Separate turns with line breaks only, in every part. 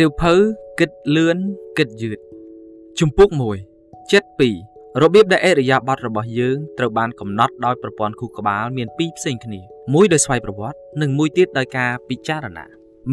សៀវភៅគិតលឿនគិតយឺតជំពូក1ចិត្ត2របៀបដែលអរិយាប័ត្ររបស់យើងត្រូវបានកំណត់ដោយប្រព័ន្ធខួរក្បាលមានពីរផ្សេងគ្នាមួយដោយស្វ័យប្រវត្តិនិងមួយទៀតដោយការពិចារណា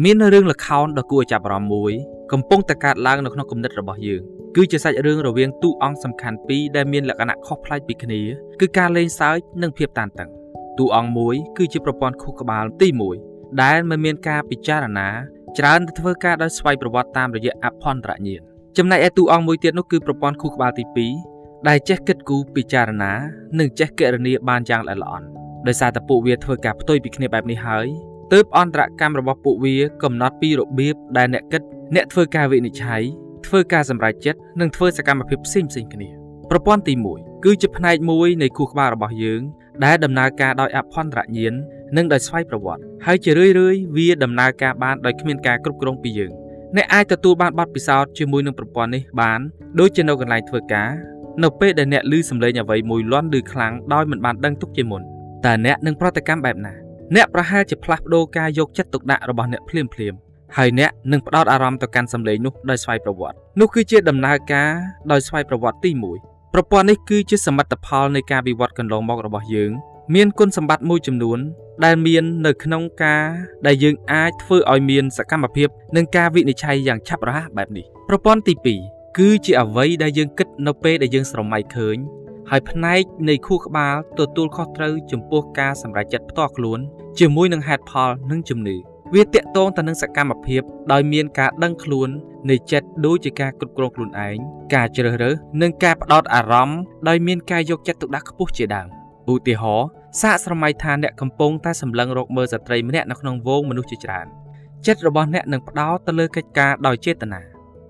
មានរឿងល្ខោនដ៏គួរឲ្យចាប់អារម្មណ៍មួយកំពុងតែកើតឡើងនៅក្នុងគំនិតរបស់យើងគឺជាសាច់រឿងរវាងតួអង្គសំខាន់ពីរដែលមានលក្ខណៈខុសប្លែកពីគ្នាគឺការលេងសើចនិងភាពតានតឹងតួអង្គមួយគឺជាប្រព័ន្ធខួរក្បាលទី1ដែលមិនមានការពិចារណា ច្រើនទៅធ្វើការដោយស្វ័យប្រវត្តិតាមរយៈអភ័ន្តរញ្ញាណចំណែកឯតួអង្គមួយទៀតនោះគឺប្រព័ន្ធខួរក្បាលទី2ដែលចេះគិតគូរពិចារណា និងចេះគណនាបានយ៉ាងល្អិតល្អន់ដោយសារតែពួកវាធ្វើការផ្ទុយពីគ្នាបែបនេះហើយទើបអន្តរកម្មរបស់ពួកវាកំណត់ពីរបៀបដែលអ្នកគិតអ្នកធ្វើការវិនិច្ឆ័យធ្វើការសម្រេចចិត្តនិងធ្វើសកម្មភាពផ្សេងៗគ្នាប្រព័ន្ធទី1គឺជាផ្នែកមួយនៃខួរក្បាលរបស់យើង ដែលដំណើរការដោយអភ័ន្តរញ្ញាណ និងដោយស្វ័យប្រវត្តិហើយជារឿយរឿយវាដំណើរការបានដោយគ្មានការគ្រប់គ្រងពីយើងអ្នកអាចទទួលបានបទពិសោធន៍ជាមួយនឹងប្រព័ន្ធនេះបានដូចជានៅកន្លែងធ្វើការនៅពេលដែលអ្នកឮសំឡេងអ្វីមួយលាន់ឮខ្លាំងដោយមិនបានដឹងទុកជាមុនតើអ្នកនឹងប្រតិកម្មបែបណាអ្នកប្រហែលជាផ្លាស់ប្ដូរការយកចិត្តទុកដាក់របស់អ្នកភ្លាមភ្លាមហើយអ្នកនឹងផ្ដោតអារម្មណ៍ទៅកាន់សំឡេងនោះដោយស្វ័យប្រវត្តិនោះគឺជាដំណើរការដោយស្វ័យប្រវត្តិទី1ប្រព័ន្ធនេះគឺជាសមិទ្ធផលនៃការវិវត្តកន្លងមករបស់យើង មានគុណសម្បត្តិមួយចំនួន ដែលមាននៅក្នុងការដែលយើងអាចធ្វើឲ្យមានសកម្មភាពនិងការវិនិច្ឆ័យយ៉ាងឆាប់រហ័សបែបនេះប្រព័ន្ធទី2គឺជាអ្វីដែលយើងគិតនៅពេលដែលយើងស្រមៃឃើញហើយផ្នែកនៃខួរក្បាលទទួលខុសត្រូវចំពោះការសម្រេចចិត្តផ្ទាល់ខ្លួនជាមួយនឹងហេតុផលនិងជំនឿវាតាក់ទងទៅនឹងសកម្មភាពដោយមានការដឹងខ្លួននៃចិត្តដូចជាការគ្រប់គ្រងខ្លួនឯងការជ្រើសរើសនិងការផ្ដោតអារម្មណ៍ដោយមានការយកចិត្តទុកដាក់ខ្ពស់ជាដើមឧទាហរណ៍ សាកស្រមៃថាអ្នកកំពុងតែសម្លឹងរកមើលស្ត្រីម្នាក់នៅក្នុងវងមនុស្សជាច្រើនចិត្តរបស់អ្នកនឹងផ្ដោតទៅលើកិច្ចការដោយចេតនា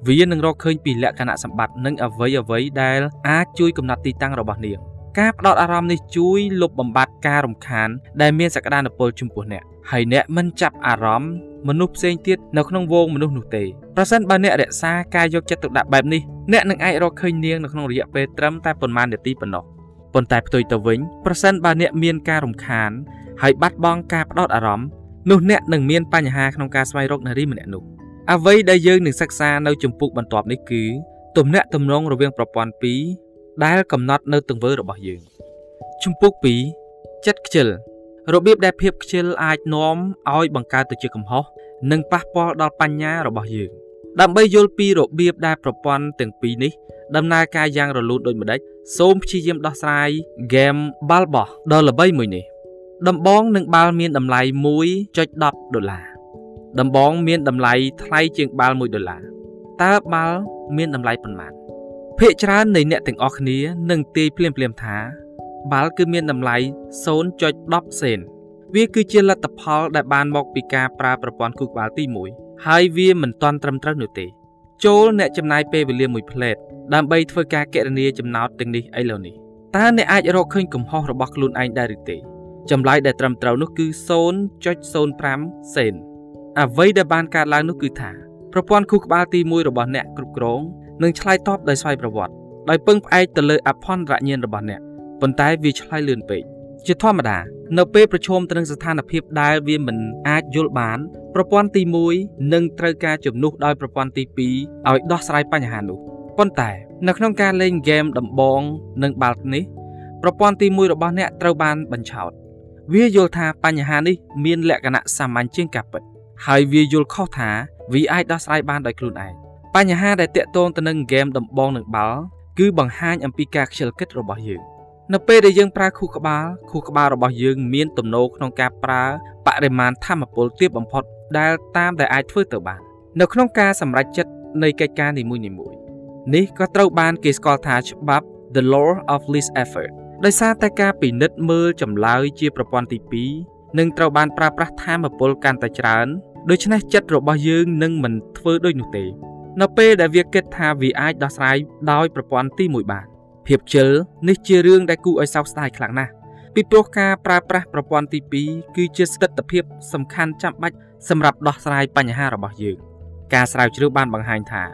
វានឹងរកឃើញពីលក្ខណៈសម្បត្តិនិងអ្វីអ្វីដែលអាចជួយកំណត់ទីតាំងរបស់នាងការផ្ដោតអារម្មណ៍នេះជួយលុបបំបាត់ការរំខានដែលមានសក្តានុពលចំពោះអ្នកហើយអ្នកមិនចាប់អារម្មណ៍មនុស្សផ្សេងទៀតនៅក្នុងវងមនុស្សនោះទេប្រសិនបើអ្នករក្សាការយកចិត្តទុកដាក់បែបនេះអ្នកនឹងអាចរកឃើញនាងនៅក្នុងរយៈពេលត្រឹមតែប៉ុន្មាននាទីប៉ុណ្ណោះ ប៉ុន្តែផ្ទុយទៅវិញប្រសិនបើអ្នកមានការរំខាន ហើយបាត់បង់ការផ្ដោតអារម្មណ៍នោះអ្នកនឹងមានបញ្ហាក្នុងការស្វែងរកនារីម្នាក់នោះអ្វីដែលយើងនឹងសិក្សានៅជំពូកបន្ទាប់នេះគឺទំនាក់ទំនងរវាងប្រព័ន្ធពីរដែលកំណត់នៅទង្វើរបស់យើងជំពូក2ចិត្តខ្ជិលរបៀបដែលភាពខ្ជិលអាចនាំឲ្យបង្កើតទៅជាកំហុសនិងប៉ះពាល់ដល់បញ្ញារបស់យើង ដើម្បីយល់ពីរបៀបដែលប្រព័ន្ធទាំងពីរនេះដំណើរការយ៉ាងរលូនដូចម្ដេចសូមព្យាយាមដោះស្រាយ game បាល់បោះដ៏ល្បីមួយនេះដំបងនឹងបាល់មានតម្លៃ1.10ដុល្លារដំបងមានតម្លៃថ្លៃជាងបាល់1ដុល្លារតើបាល់មានតម្លៃប៉ុន្មានភាគច្រើននៃអ្នកទាំងអស់គ្នានឹងទាយភ្លាមៗថា បាល់គឺមានតម្លៃ0.10សេនវាគឺជាលទ្ធផលដែលបានមកពីការប្រើប្រព័ន្ធគូក្បាលទី1 ហើយវាមិនទាន់ត្រឹមត្រូវនោះទេ ចូលអ្នកចំណាយពេលវេលាមួយផ្លែតដើម្បីធ្វើការកណនាចំណោទទាំងនេះឥឡូវនេះតើអ្នកអាចរកឃើញកំហុសរបស់ខ្លួនឯងដែរឬទេចម្លើយដែលត្រឹមត្រូវនោះគឺ0.05សេនអ្វីដែលបានកើតឡើងនោះគឺថាប្រព័ន្ធខួរក្បាលទី1របស់អ្នកគ្រប់គ្រងនឹងឆ្លើយតបដោយស្វ័យប្រវត្តិដោយពឹងផ្អែកទៅលើអភ័ន្តរញ្ញាណរបស់អ្នកប៉ុន្តែវាឆ្លើយលឿនពេក ជាធម្មតា នៅពេលប្រឈមទៅនឹងស្ថានភាពដែលវាមិនអាចយល់បានប្រព័ន្ធទី1នឹងត្រូវការជំនួសដោយប្រព័ន្ធទី2ឲ្យដោះស្រាយបញ្ហានោះប៉ុន្តែនៅក្នុងការលេងហ្គេមដំបងនិងបាល់នេះប្រព័ន្ធទី1របស់អ្នកត្រូវបានបញ្ឆោតវាយល់ថាបញ្ហានេះមានលក្ខណៈសាមញ្ញជាងការពិតហើយវាយល់ខុសថាវាអាចដោះស្រាយបានដោយខ្លួនឯងបញ្ហាដែលតាក់ទងទៅនឹងហ្គេមដំបងនិងបាល់គឺបង្ហាញអំពីការខ្ជិលគិតរបស់យើង នៅពេលដែលយើងប្រើខួរក្បាលខួរក្បាលរបស់យើងមានទំនោរក្នុងការប្រើបរិមាណធម្មពលទាបបំផុតដែលតាមដែលអាចធ្វើទៅបាននៅក្នុងការសម្រេចចិត្តនៃកិច្ចការនីមួយៗនេះក៏ត្រូវបានគេស្គាល់ថាច្បាប់ The Law of Least Effort ដោយសារតែការពិនិត្យមើលចម្លើយជាប្រព័ន្ធទី2នឹងត្រូវបានប្រើប្រាស់ធម៌ពលកាន់តែច្រើនដូច្នេះចិត្តរបស់យើងនឹងមិនធ្វើដូចនោះទេ នៅពេលដែលវាគិតថាវាអាចដោះស្រាយដោយប្រព័ន្ធទី1បាន ភាពជិលនេះជារឿងដែលគួរឲ្យសោកស្ដាយខ្លាំងណាស់ពីព្រោះការប្រើប្រាស់ប្រព័ន្ធទី2គឺជាស្ថិរភាពសំខាន់ចាំបាច់សម្រាប់ដោះស្រាយបញ្ហារបស់យើងការស្រាវជ្រាវបានបង្ហាញថា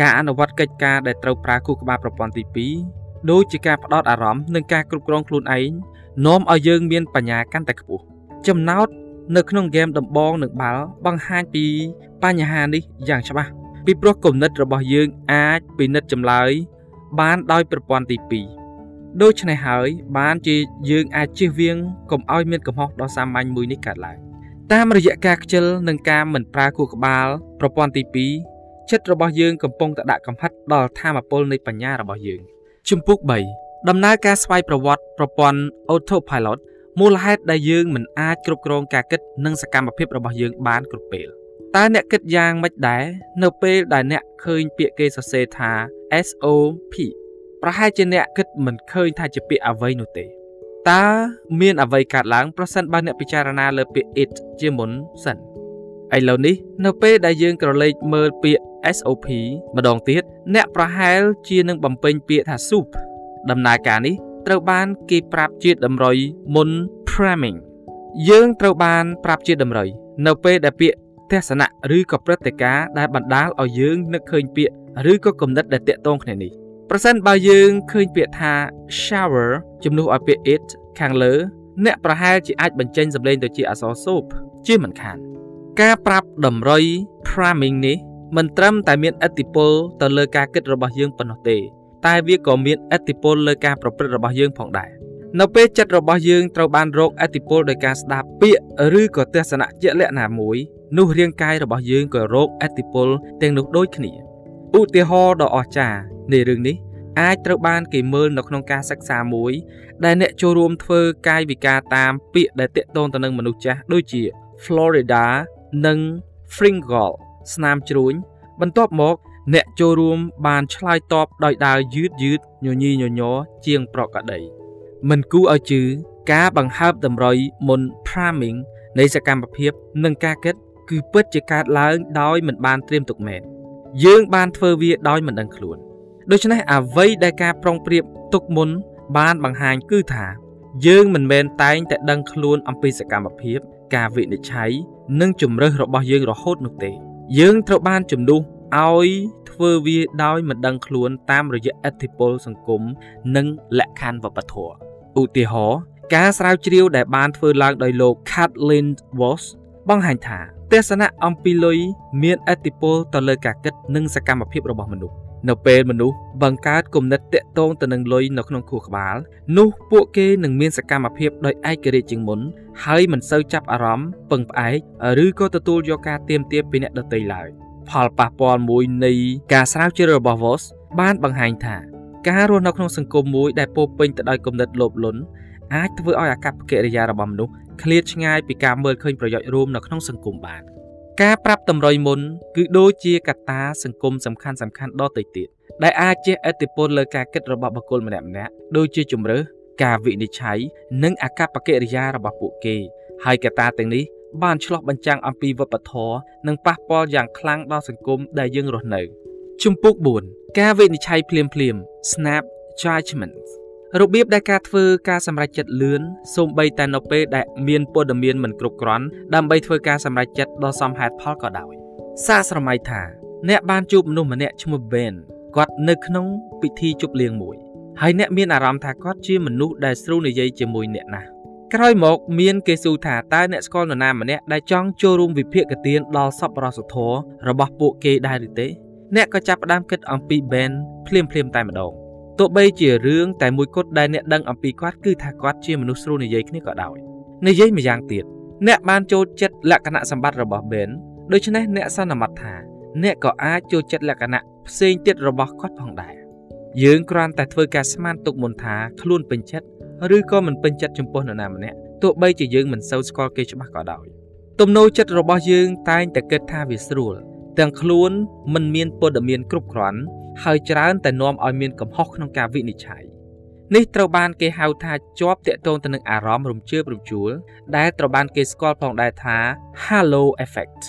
ការអនុវត្តកិច្ចការដែលត្រូវប្រើគូក្បាលប្រព័ន្ធទី2ដូចជាការផ្ដោតអារម្មណ៍និងការគ្រប់គ្រងខ្លួនឯងនាំឲ្យយើងមានបញ្ញាកាន់តែខ្ពស់ចំណោទនៅក្នុងហ្គេមដំបងនិងបាល់បង្ហាញពីបញ្ហានេះយ៉ាងច្បាស់ពីព្រោះគំនិតរបស់យើងអាចពិនិត្យចម្លើយ បានដោយប្រព័ន្ធទី2ដូច្នេះហើយ បានជាយើងអាចជៀសវាងកុំឲ្យមានកំហុសដ៏សាមញ្ញមួយនេះកើតឡើងតាមរយៈការខ្ជិលនិងការមិនប្រើខួរក្បាលប្រព័ន្ធទី2ចិត្តរបស់យើងកំពុងតែដាក់កំហិតដល់ធម៌ពលនៃបញ្ញារបស់យើងជំពូក3ដំណើរការស្វ័យប្រវត្តិប្រព័ន្ធ Autopilot មូលហេតុដែលយើងមិនអាចគ្រប់គ្រងការគិតនិងសកម្មភាពរបស់យើងបានគ្រប់ពេល តើអ្នកគិតយ៉ាងម៉េចដែរនៅពេលដែលអ្នកឃើញពាក្យគេសរសេរថា SOP ប្រហែលជាអ្នកគិតមិនឃើញថាជាពាក្យអ្វីនោះទេតើមានអ្វីកើតឡើងប្រសិនបើអ្នកពិចារណាលើពាក្យ it ជាមុនសិនឥឡូវនេះនៅពេលដែលយើងក្រឡេកមើលពាក្យ SOP ម្ដងទៀតអ្នកប្រហែលជានឹងបំពេញពាក្យថា soup ដំណើរការនេះត្រូវបានគេប្រាប់ជាតម្រុយមុន priming យើងត្រូវបានប្រាប់ជាតម្រុយនៅពេលដែលពាក្យ ទស្សនៈឬក៏ព្រឹត្តិការណ៍ដែលបណ្ដាលឲ្យយើងនឹកឃើញពាក្យឬក៏គំនិតដែលតាក់ទងគ្នានេះប្រសិនបើយើងឃើញពាក្យថា shower ជំនួសឲ្យពាក្យ it ខាងលើអ្នកប្រហែលជាអាចបញ្ចេញសម្លេងទៅជាអក្សរ soup ជាមិនខាន ការប្រាប់តម្រុយ priming នេះមិនត្រឹមតែមានឥទ្ធិពលទៅលើការគិតរបស់យើងប៉ុណ្ណោះទេ តែវាក៏មានឥទ្ធិពលលើការប្រព្រឹត្តរបស់យើងផងដែរនៅពេលចិត្តរបស់យើងត្រូវបានរងឥទ្ធិពលដោយការស្ដាប់ពាក្យឬក៏ទស្សនៈជាក់លាក់ណាមួយ នោះរាងកាយរបស់យើងក៏រងឥទ្ធិពលទាំងនោះដូចគ្នាឧទាហរណ៍ដ៏អស្ចារ្យនៃរឿងនេះអាចត្រូវបានគេមើលនៅក្នុងការសិក្សាមួយ ដែលអ្នកចូលរួមធ្វើកាយវិការតាមពាក្យដែលតាក់ទងទៅនឹងមនុស្សចាស់ដូចជា Florida និង Fringle ស្នាមជ្រួញបន្ទាប់មក អ្នកចូលរួមបានឆ្លើយតបដោយដើរយឺតយឺតញញីញញ័រជាងប្រកដី មិនគួរឲ្យជឿការបង្ហើបតម្រុយមុន priming នៃសកម្មភាពនិងការគិត គឺពិតជាកើតឡើងដោយមិនបានត្រៀមទុកមែនយើងបានធ្វើវាដោយមិនដឹងខ្លួនដូច្នេះអ្វីដែលការប្រុងប្រៀបទុកមុន បានបង្ហាញគឺថា យើងមិនមែនតែងតែដឹងខ្លួនអំពីសកម្មភាព ការវិនិច្ឆ័យនិងជំរើសរបស់យើងរហូតនោះទេ យើងត្រូវបានជំនួសឲ្យធ្វើវាដោយមិនដឹងខ្លួនតាមរយៈអធិពលសង្គមនិងលក្ខខណ្ឌវប្បធម៌ឧទាហរណ៍ការស្រាវជ្រាវដែលបានធ្វើឡើងដោយលោក Kathleen Voss បង្ហាញថា ទស្សនៈអំពីលុយមានឥទ្ធិពលទៅលើការគិតនិងសកម្មភាពរបស់មនុស្សនៅពេលមនុស្សបង្កើតគំនិតតាក់ទងទៅនឹងលុយនៅក្នុងខួរក្បាលនោះពួកគេនឹងមានសកម្មភាពដោយឯករាជ្យជាងមុនហើយមិនសូវចាប់អារម្មណ៍ពឹងផ្អែកឬក៏ទទួលយកការទៀមទាពីអ្នកដទៃឡើយផលប៉ះពាល់មួយនៃការស្រាវជ្រាវរបស់ Voss បានបង្ហាញថាការរស់នៅក្នុងសង្គមមួយដែលពោពេញទៅដោយគំនិតលោភលន់អាចធ្វើឲ្យអាកប្បកិរិយារបស់មនុស្ស ឃ្លាតឆ្ងាយពីការមើលឃើញប្រយោជន៍រួមនៅក្នុងសង្គមបានការប្រាប់តម្រុយមុនគឺដូចជាកត្តាសង្គមសំខាន់សំខាន់ដទៃទៀតដែលអាចជះឥទ្ធិពលលើការគិតរបស់បុគ្គលម្នាក់ម្នាក់ដូចជាជំរើសការវិនិច្ឆ័យនិងអាកប្បកិរិយារបស់ពួកគេ ហើយកត្តាទាំងនេះបានឆ្លោះបញ្ចាំងអំពីវប្បធម៌និងប៉ះពាល់យ៉ាងខ្លាំងដល់សង្គមដែលយើងរស់នៅជំពូក4ការវិនិច្ឆ័យភ្លាមភ្លាម snap judgments របៀបដែលការធ្វើការសម្រេចចិត្តលឿនសូម្បីតែនៅពេលដែលមានព័ត៌មានមិនគ្រប់គ្រាន់ដើម្បីធ្វើការសម្រេចចិត្តដ៏សមហេតុផលក៏ដោយសាកស្រមៃថាអ្នកបានជួបមនុស្សម្នាក់ឈ្មោះ Ben គាត់នៅក្នុងពិធីជប់លៀងមួយហើយអ្នកមានអារម្មណ៍ថាគាត់ជាមនុស្សដែលស្រួលនិយាយជាមួយអ្នកណាស់ក្រោយមកមានគេសួរថាតើអ្នកស្គាល់នរណាម្នាក់ដែលចង់ចូលរួមវិភាគទានដល់សប្បុរសធម៌របស់ពួកគេដែរឬទេអ្នកក៏ចាប់ផ្ដើមគិតអំពី Ben ភ្លាមភ្លាមតែម្ដង ទោះបីជារឿងតែមួយគត់ដែលអ្នកដឹងអំពីគាត់គឺថាគាត់ជាមនុស្សស្រួលនិយាយគ្នាក៏ដោយនិយាយម្យ៉ាងទៀតអ្នកបានចូលចិត្តលក្ខណៈសម្បត្តិរបស់ Ben ដូច្នេះអ្នកសន្មត់ថាអ្នកក៏អាចចូលចិត្តលក្ខណៈផ្សេងទៀតរបស់គាត់ផងដែរយើងគ្រាន់តែធ្វើការស្មានទុកមុនថាខ្លួនពេញចិត្តឬក៏មិនពេញចិត្តចំពោះនរណាម្នាក់ទោះបីជាយើងមិនសូវស្គាល់គេច្បាស់ក៏ដោយទំនោរចិត្តរបស់យើងតែងតែគិតថាវាស្រួលទាំងខ្លួនមិនមានព័ត៌មានគ្រប់គ្រាន់ ហើយច្រើនតែនាំឲ្យមានកំហុសក្នុងការវិនិច្ឆ័យនេះត្រូវបានគេហៅថាជាប់តាក់ទងទៅនឹងអារម្មណ៍រំជើបរំជួលដែលត្រូវបានគេស្គាល់ផងដែរថា halo effect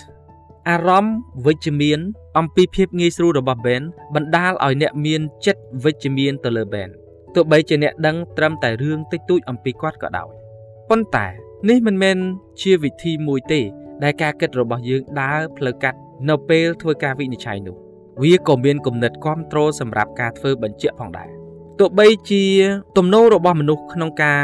អារម្មណ៍វិជ្ជមាន អំពីភាពងាយស្រួលរបស់ Ben បណ្ដាលឲ្យអ្នកមានចិត្តវិជ្ជមានទៅលើ Ben ទោះបីជាអ្នកដឹងត្រឹមតែរឿងតិចតួចអំពីគាត់ក៏ដោយប៉ុន្តែនេះមិនមែនជាវិធីមួយទេ ដែលការគិតរបស់យើងដើរផ្លូវកាត់នៅពេលធ្វើការវិនិច្ឆ័យនោះ វាក៏មានគំនិតគ្រប់គ្រងសម្រាប់ការធ្វើបញ្ជាក់ផងដែរទោះបីជាទំនោររបស់មនុស្សក្នុងការ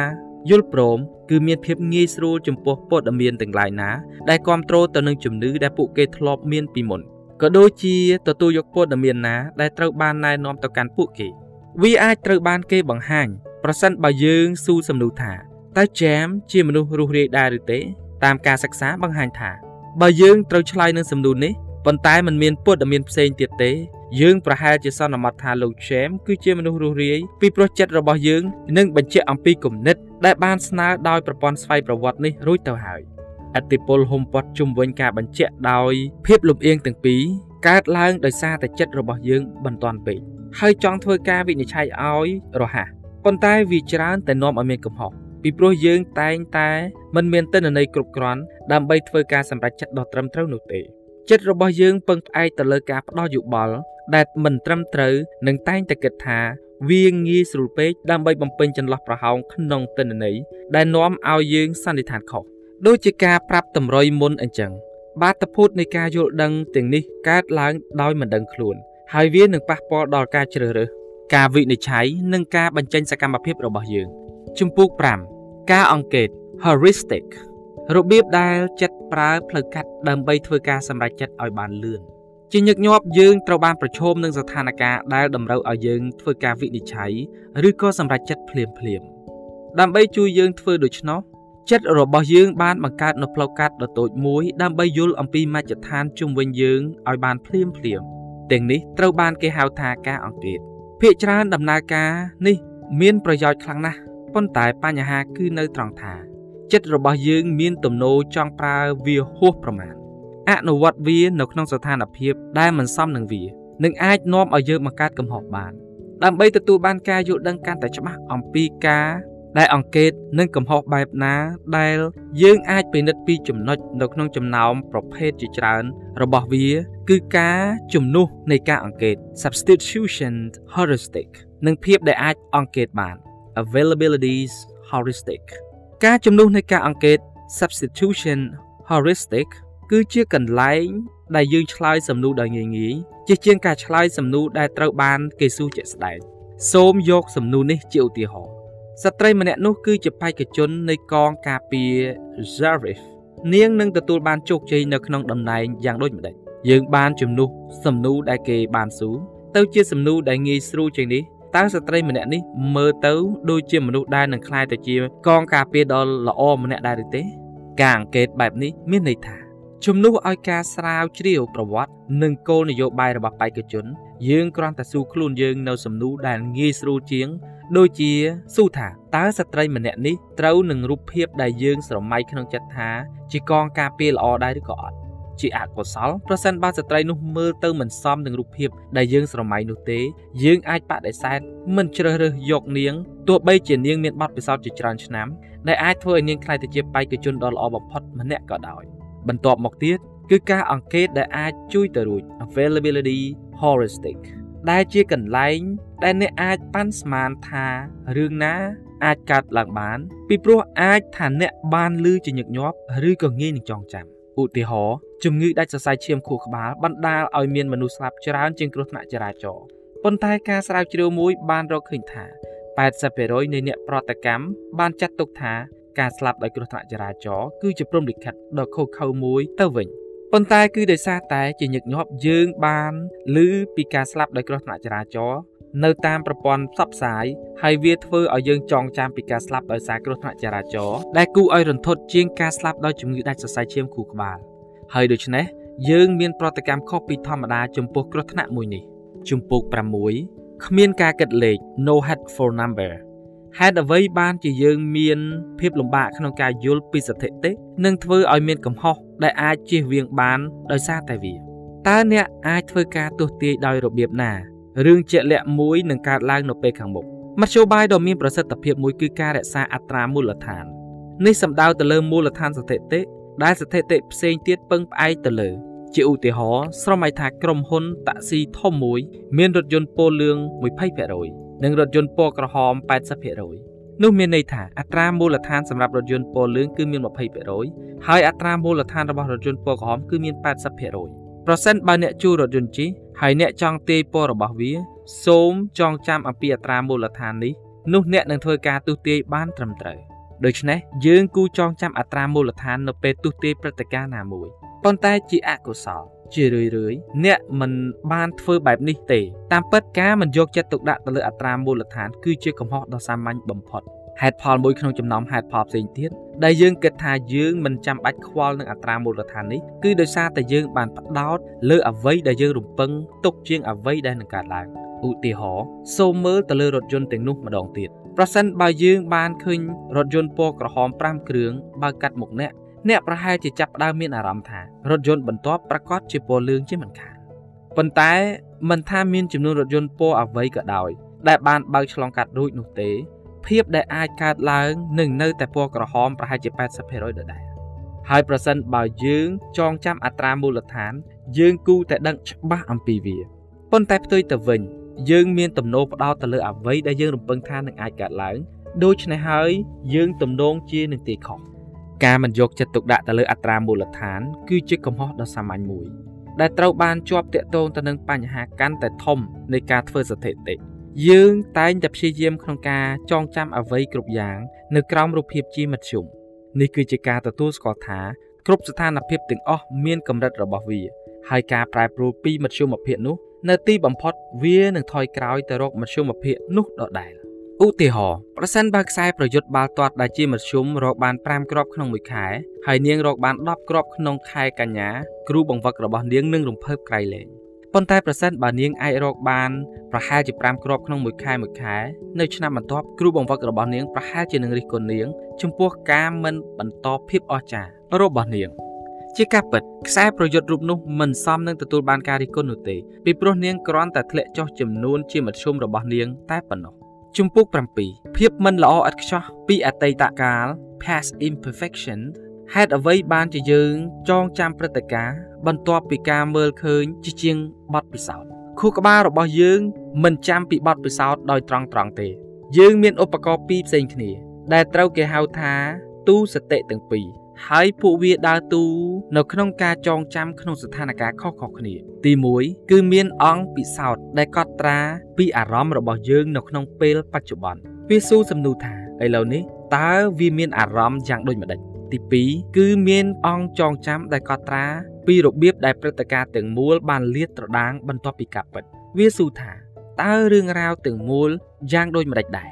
យល់ព្រមគឺមានភាពងាយស្រួលចំពោះព័ត៌មានទាំងឡាយណាដែលគ្រប់គ្រងទៅនឹងជំនឿដែលពួកគេធ្លាប់មានពីមុនក៏ដូចជាទទួលយកព័ត៌មានណាដែលត្រូវបានណែនាំទៅកាន់ពួកគេ វាអាចត្រូវបានគេបង្ហាញ ប្រសិនបើយើងស៊ូសំណួរថាតើ Jam ជាមនុស្សរស់រាយដែរឬទេ តាមការសិក្សាបង្ហាញថា បើយើងត្រូវឆ្លើយនឹងសំណួរនេះ ប៉ុន្តែมันមានព័ត៌មានផ្សេងទៀតទេយើងប្រហែលជាសន្មតថាលោក Jam គឺជាមនុស្សរស់រាយពីព្រោះចិត្តរបស់យើងនឹងបញ្ជាក់អំពីគំនិត ដែលបានស្នើដោយប្រព័ន្ធស្វ័យប្រវត្តិនេះរួចទៅហើយអតិពលហុំព័ទ្ធជុំវិញការបញ្ជាក់ដោយភាពលំអៀងទាំងពីរកើតឡើងដោយសារតែចិត្តរបស់យើងបន្ទាន់ពេកហើយចង់ធ្វើការវិនិច្ឆ័យឲ្យរហ័សប៉ុន្តែវាច្រើនតែនាំឲ្យមានកំហុសពីព្រោះយើងតែងតែមិនមានទិន្នន័យគ្រប់គ្រាន់ដើម្បីធ្វើការសម្រេចចិត្តដ៏ត្រឹមត្រូវនោះទេ ចិត្តរបស់យើងពឹងផ្អែកទៅលើការផ្ដោតយោបល់ដែលមិនត្រឹមត្រូវនិងតែងតែគិតថាវាងាយស្រួលពេកដើម្បីបំពេញចន្លោះប្រហោងក្នុងទិន្នន័យដែលនាំឲ្យយើងសន្និដ្ឋានខុសដូចជាការប្រាប់តម្រុយមុនអញ្ចឹងបាតុភូតនៃការយល់ដឹងទាំងនេះកើតឡើងដោយមិនដឹងខ្លួន ហើយវានឹងប៉ះពាល់ដល់ការជ្រើសរើសការវិនិច្ឆ័យនិងការបញ្ចេញសកម្មភាពរបស់យើងជំពូក5ការអង្កេត heuristic របៀបដែលចិត្តប្រើផ្លូវកាត់ ដើម្បីធ្វើការសម្រេចចិត្តឲ្យបានលឿនជាញឹកញាប់យើងត្រូវបានប្រឈមនឹងស្ថានភាពដែលតម្រូវឲ្យយើងធ្វើការវិនិច្ឆ័យឬក៏សម្រេចចិត្តភ្លាមភ្លាមដើម្បីជួយយើងធ្វើដូច្នោះចិត្តរបស់យើងបានបង្កើតនូវផ្លូវកាត់ដ៏តូចមួយដើម្បីយល់អំពីមជ្ឈដ្ឋានជុំវិញយើងឲ្យបានភ្លាមភ្លាមទាំងនេះត្រូវបានគេហៅថាការអង្កេតភាគច្រើនដំណើរការនេះមានប្រយោជន៍ខ្លាំងណាស់ប៉ុន្តែបញ្ហាគឺនៅត្រង់ថា ចិត្តរបស់យើងមានទំនោរចង់ប្រើវាហួសប្រមាណអនុវត្តវានៅក្នុងស្ថានភាពដែលមិនសមនឹងវានឹងអាចនាំឲ្យយើងបង្កើតកំហុសបានដើម្បីទទួលបានការយល់ដឹងកាន់តែច្បាស់អំពីការដែលអង្កេតនិងកំហុសបែបណាដែលយើងអាចពិនិត្យពីចំណុចនៅក្នុងចំណោមប្រភេទជាច្រើនរបស់វា គឺការជំនួសនៃការអង្កេត substitution heuristic និងភាពដែលអាចអង្កេតបាន availabilities heuristic ការជំនួសនៃការអង្កេត substitution heuristic គឺជាកន្លែងដែលយើងឆ្លើយសំណួរដោយងាយងាយជាជាងការឆ្លើយសំណួរដែលត្រូវបានគេសួរជាក់ស្ដែងសូមយកសំណួរនេះជាឧទាហរណ៍ស្ត្រីម្នាក់នោះគឺជាបេក្ខជននៃកងការពារ Zarif នាងនឹងទទួលបានជោគជ័យនៅក្នុងតំណែងយ៉ាងដូចម្ដេចយើងបានជំនួសសំណួរដែលគេបានសួរទៅជាសំណួរដែលងាយស្រួលជាងនេះ តើស្ត្រីម្នាក់នេះមើលទៅដូចជាមនុស្សដែលនឹងក្លាយទៅជាកងការពារដ៏ល្អម្នាក់ដែរឬទេ ការអង្កេតបែបនេះមានន័យថាជំនួសឲ្យការស្រាវជ្រាវប្រវត្តិនិងគោលនយោបាយរបស់បេក្ខជន យើងគ្រាន់តែសួរខ្លួនយើងនៅសំណួរដែលងាយស្រួលជាង ដូចជាសួរថាតើស្ត្រីម្នាក់នេះត្រូវនឹងរូបភាពដែលយើងស្រមៃក្នុងចិត្តថា ជាកងការពារល្អដែរឬក៏អត់ ជាអកុសលប្រសិនបើស្ត្រីនោះមើលទៅមិនសមនឹងរូបភាពដែលយើងស្រមៃនោះទេ យើងអាចបដិសេធមិនជ្រើសរើសយកនាងទោះបីជានាងមានបទពិសោធន៍ជាច្រើនឆ្នាំដែលអាចធ្វើឲ្យនាងក្លាយទៅជាបេក្ខជនដ៏ល្អបំផុតម្នាក់ក៏ដោយបន្ទាប់មកទៀតគឺការអង្កេតដែលអាចជួយទៅរួច availability heuristic ដែលជាកន្លែងដែលអ្នកអាចប៉ាន់ស្មានថារឿងណាអាចកើតឡើងបាន ពីព្រោះអាចថាអ្នកបានលឺជាញឹកញាប់ឬក៏ងាយនឹងចងចាំ ឧទាហរណ៍ជំងឺដាច់សរសៃឈាមខួរក្បាលបណ្ដាលឲ្យមានមនុស្សស្លាប់ច្រើនជាងគ្រោះថ្នាក់ចរាចរណ៍ប៉ុន្តែការស្រាវជ្រាវមួយបានរកឃើញថា80%នៃអ្នកប្រតិកម្មបានចាត់ទុកថាការស្លាប់ដោយគ្រោះថ្នាក់ចរាចរណ៍គឺជាព្រំលិខិតដ៏ខុសខើមួយទៅវិញប៉ុន្តែគឺដោយសារតែជាញឹកញាប់យើងបានឮពីការស្លាប់ដោយគ្រោះថ្នាក់ចរាចរណ៍ នៅតាមប្រព័ន្ធផ្សព្វផ្សាយហើយវាធ្វើឲ្យយើងចងចាំពីការស្លាប់ដោយសារគ្រោះថ្នាក់ចរាចរណ៍ដែលគួរឲ្យរន្ធត់ជាងការស្លាប់ដោយជំងឺដាច់សរសៃឈាមខួរក្បាល ហើយដូច្នេះយើងមានប្រតិកម្មខុសពីធម្មតាចំពោះគ្រោះថ្នាក់មួយនេះជំពូក6គ្មានការគិតលេខ no head for number ហេតុអ្វីបានជាយើងមានភាពលំបាកក្នុងការយល់ពីស្ថិតិនិងធ្វើឲ្យមានកំហុសដែលអាចជៀសវាងបានដោយសារតែវាតើអ្នកអាចធ្វើការទស្សទាយដោយរបៀបណា រឿងជាក់លាក់មួយនឹងកើតឡើងនៅពេលខាងមុខមធ្យោបាយដ៏មានប្រសិទ្ធភាពមួយគឺការរក្សាអត្រាមូលដ្ឋាននេះសំដៅទៅលើមូលដ្ឋានស្ថិតិដែលស្ថិតិផ្សេងទៀតពឹងផ្អែកទៅលើជាឧទាហរណ៍ស្រមៃថាក្រុមហ៊ុនតាក់ស៊ីធំមួយមានរថយន្តពណ៌លឿង20%និងរថយន្តពណ៌ក្រហម80%នោះមានន័យថាអត្រាមូលដ្ឋានសម្រាប់រថយន្តពណ៌លឿងគឺមាន20%ហើយអត្រាមូលដ្ឋានរបស់រថយន្តពណ៌ក្រហមគឺមាន80%ប្រសិនបើអ្នកជួលរថយន្តជិះ ហើយអ្នកចង់ទាយពណ៌របស់វា សូមចងចាំអំពីអត្រាមូលដ្ឋាននេះនោះអ្នកនឹងធ្វើការទស្សន៍ទាយបានត្រឹមត្រូវដូច្នេះយើងគូចងចាំអត្រាមូលដ្ឋាននៅពេលទស្សន៍ទាយព្រឹត្តិការណ៍ណាមួយប៉ុន្តែជាអកុសលជារឿយរឿយអ្នកមិនបានធ្វើបែបនេះទេតាមពិតការមិនយកចិត្តទុកដាក់ទៅលើអត្រាមូលដ្ឋានគឺជាកំហុសដ៏សាមញ្ញបំផុត ហេតុផលមួយក្នុងចំណោមហេតុផលផ្សេងទៀតដែលយើងគិតថាយើងមិនចាំបាច់ខ្វល់នឹងអត្រាមូលដ្ឋាននេះគឺដោយសារតែយើងបានផ្ដោតលើអ្វីដែលយើងរំពឹងទុកជាងអ្វីដែលនឹងកើតឡើងឧទាហរណ៍សូមមើលទៅលើរថយន្តទាំងនោះម្ដងទៀតប្រសិនបើយើងបានឃើញរថយន្តពណ៌ក្រហម5គ្រឿងបើកាត់មុខអ្នកអ្នកប្រហែលជាចាប់ផ្ដើមមានអារម្មណ៍ថារថយន្តបន្ទាប់ប្រកាសជាពណ៌លឿងជាមិនខានប៉ុន្តែមិនថាមានចំនួនរថយន្តពណ៌អ្វីក៏ដោយដែលបានបើកឆ្លងកាត់រួចនោះទេ ភាពដែលអាចកើតឡើងនឹងនៅតែពណ៌ក្រហមប្រហែលជា80%ដដែលហើយប្រសិនបើយើងចងចាំអត្រាមូលដ្ឋាន យើងគូតែដឹងច្បាស់អំពីវាប៉ុន្តែផ្ទុយទៅវិញ យើងមានទំនោរផ្ដោតទៅលើអ្វីដែលយើងរំពឹងថានឹងអាចកើតឡើងដូច្នេះហើយយើងទំនងជានឹងទីខុសការមិនយកចិត្តទុកដាក់ទៅលើអត្រាមូលដ្ឋាន គឺជាកំហុសដ៏សាមញ្ញមួយ ដែលត្រូវបានជាប់ទាក់ទងទៅនឹងបញ្ហាកាន់តែធំនៃការធ្វើស្ថិតិ យើងតែងតែព្យាយាមក្នុងការចងចាំអ្វីគ្រប់យ៉ាងនៅក្រោមរូបភាពជាមធ្យមនេះគឺជាការទទួលស្គាល់ថាគ្រប់ស្ថានភាពទាំងអស់មានកម្រិតរបស់វា ហើយការប្រែប្រួលពីមធ្យមភាពនោះ នៅទីបំផុតវានឹងថយក្រោយទៅរកមធ្យមភាពនោះដដែលឧទាហរណ៍ប្រសិនបើខ្សែប្រយុទ្ធបាល់ទាត់ដែលជាមធ្យមរកបាន5គ្រាប់ក្នុងមួយខែហើយនាងរកបាន10គ្រាប់ក្នុងខែកញ្ញាគ្រូបង្វឹករបស់នាងនឹងរំភើបក្រៃលែង ប៉ុន្តែប្រសិនបើនាងអាចរកបានប្រហែលជា5គ្រាប់ក្នុងមួយខែមួយខែនៅឆ្នាំបន្ទាប់គ្រូបង្វឹករបស់នាងប្រហែលជានឹងរិះគន់នាង ចំពោះការមិនបន្តភាពអស្ចារ្យរបស់នាង ជាការពិតខ្សែប្រយុទ្ធរូបនោះមិនសមនឹងទទួលបានការរិះគន់នោះទេពីព្រោះនាងគ្រាន់តែធ្លាក់ចុះចំនួនជាមធ្យមរបស់នាងតែប៉ុណ្ណោះជំពូក7ភាពមិនល្អឥតខ្ចោះពីអតីតកាល past imperfection ហេតុអ្វីបានជាយើងចងចាំព្រឹត្តិការណ៍បន្ទាប់ពីការមើលឃើញជាជាងបទពិសោធន៍ខួរក្បាលរបស់យើងមិនចាំពីបទពិសោធន៍ដោយត្រង់ត្រង់ទេ យើងមានឧបករណ៍ពីរផ្សេងគ្នា ដែលត្រូវគេហៅថាទូសតិទាំងពីរហើយពួកវាដើរតួនៅក្នុងការចងចាំក្នុងស្ថានភាពខុសៗគ្នា ទី1គឺមានអង្គពិសោធន៍ដែលកត់ត្រាពីអារម្មណ៍របស់យើងនៅក្នុងពេលបច្ចុប្បន្នវាសួរសំណួរថាឥឡូវនេះតើវាមានអារម្មណ៍យ៉ាងដូចម្ដេច ទី2គឺមានអង្គចងចាំដែលកត់ត្រាពីរបៀបដែលព្រឹត្តិការណ៍ទាំងមូលបានលាតត្រដាងបន្ទាប់ពីការពិត វាសួរថាតើរឿងរ៉ាវទាំងមូលយ៉ាងដូចម្ដេចដែរ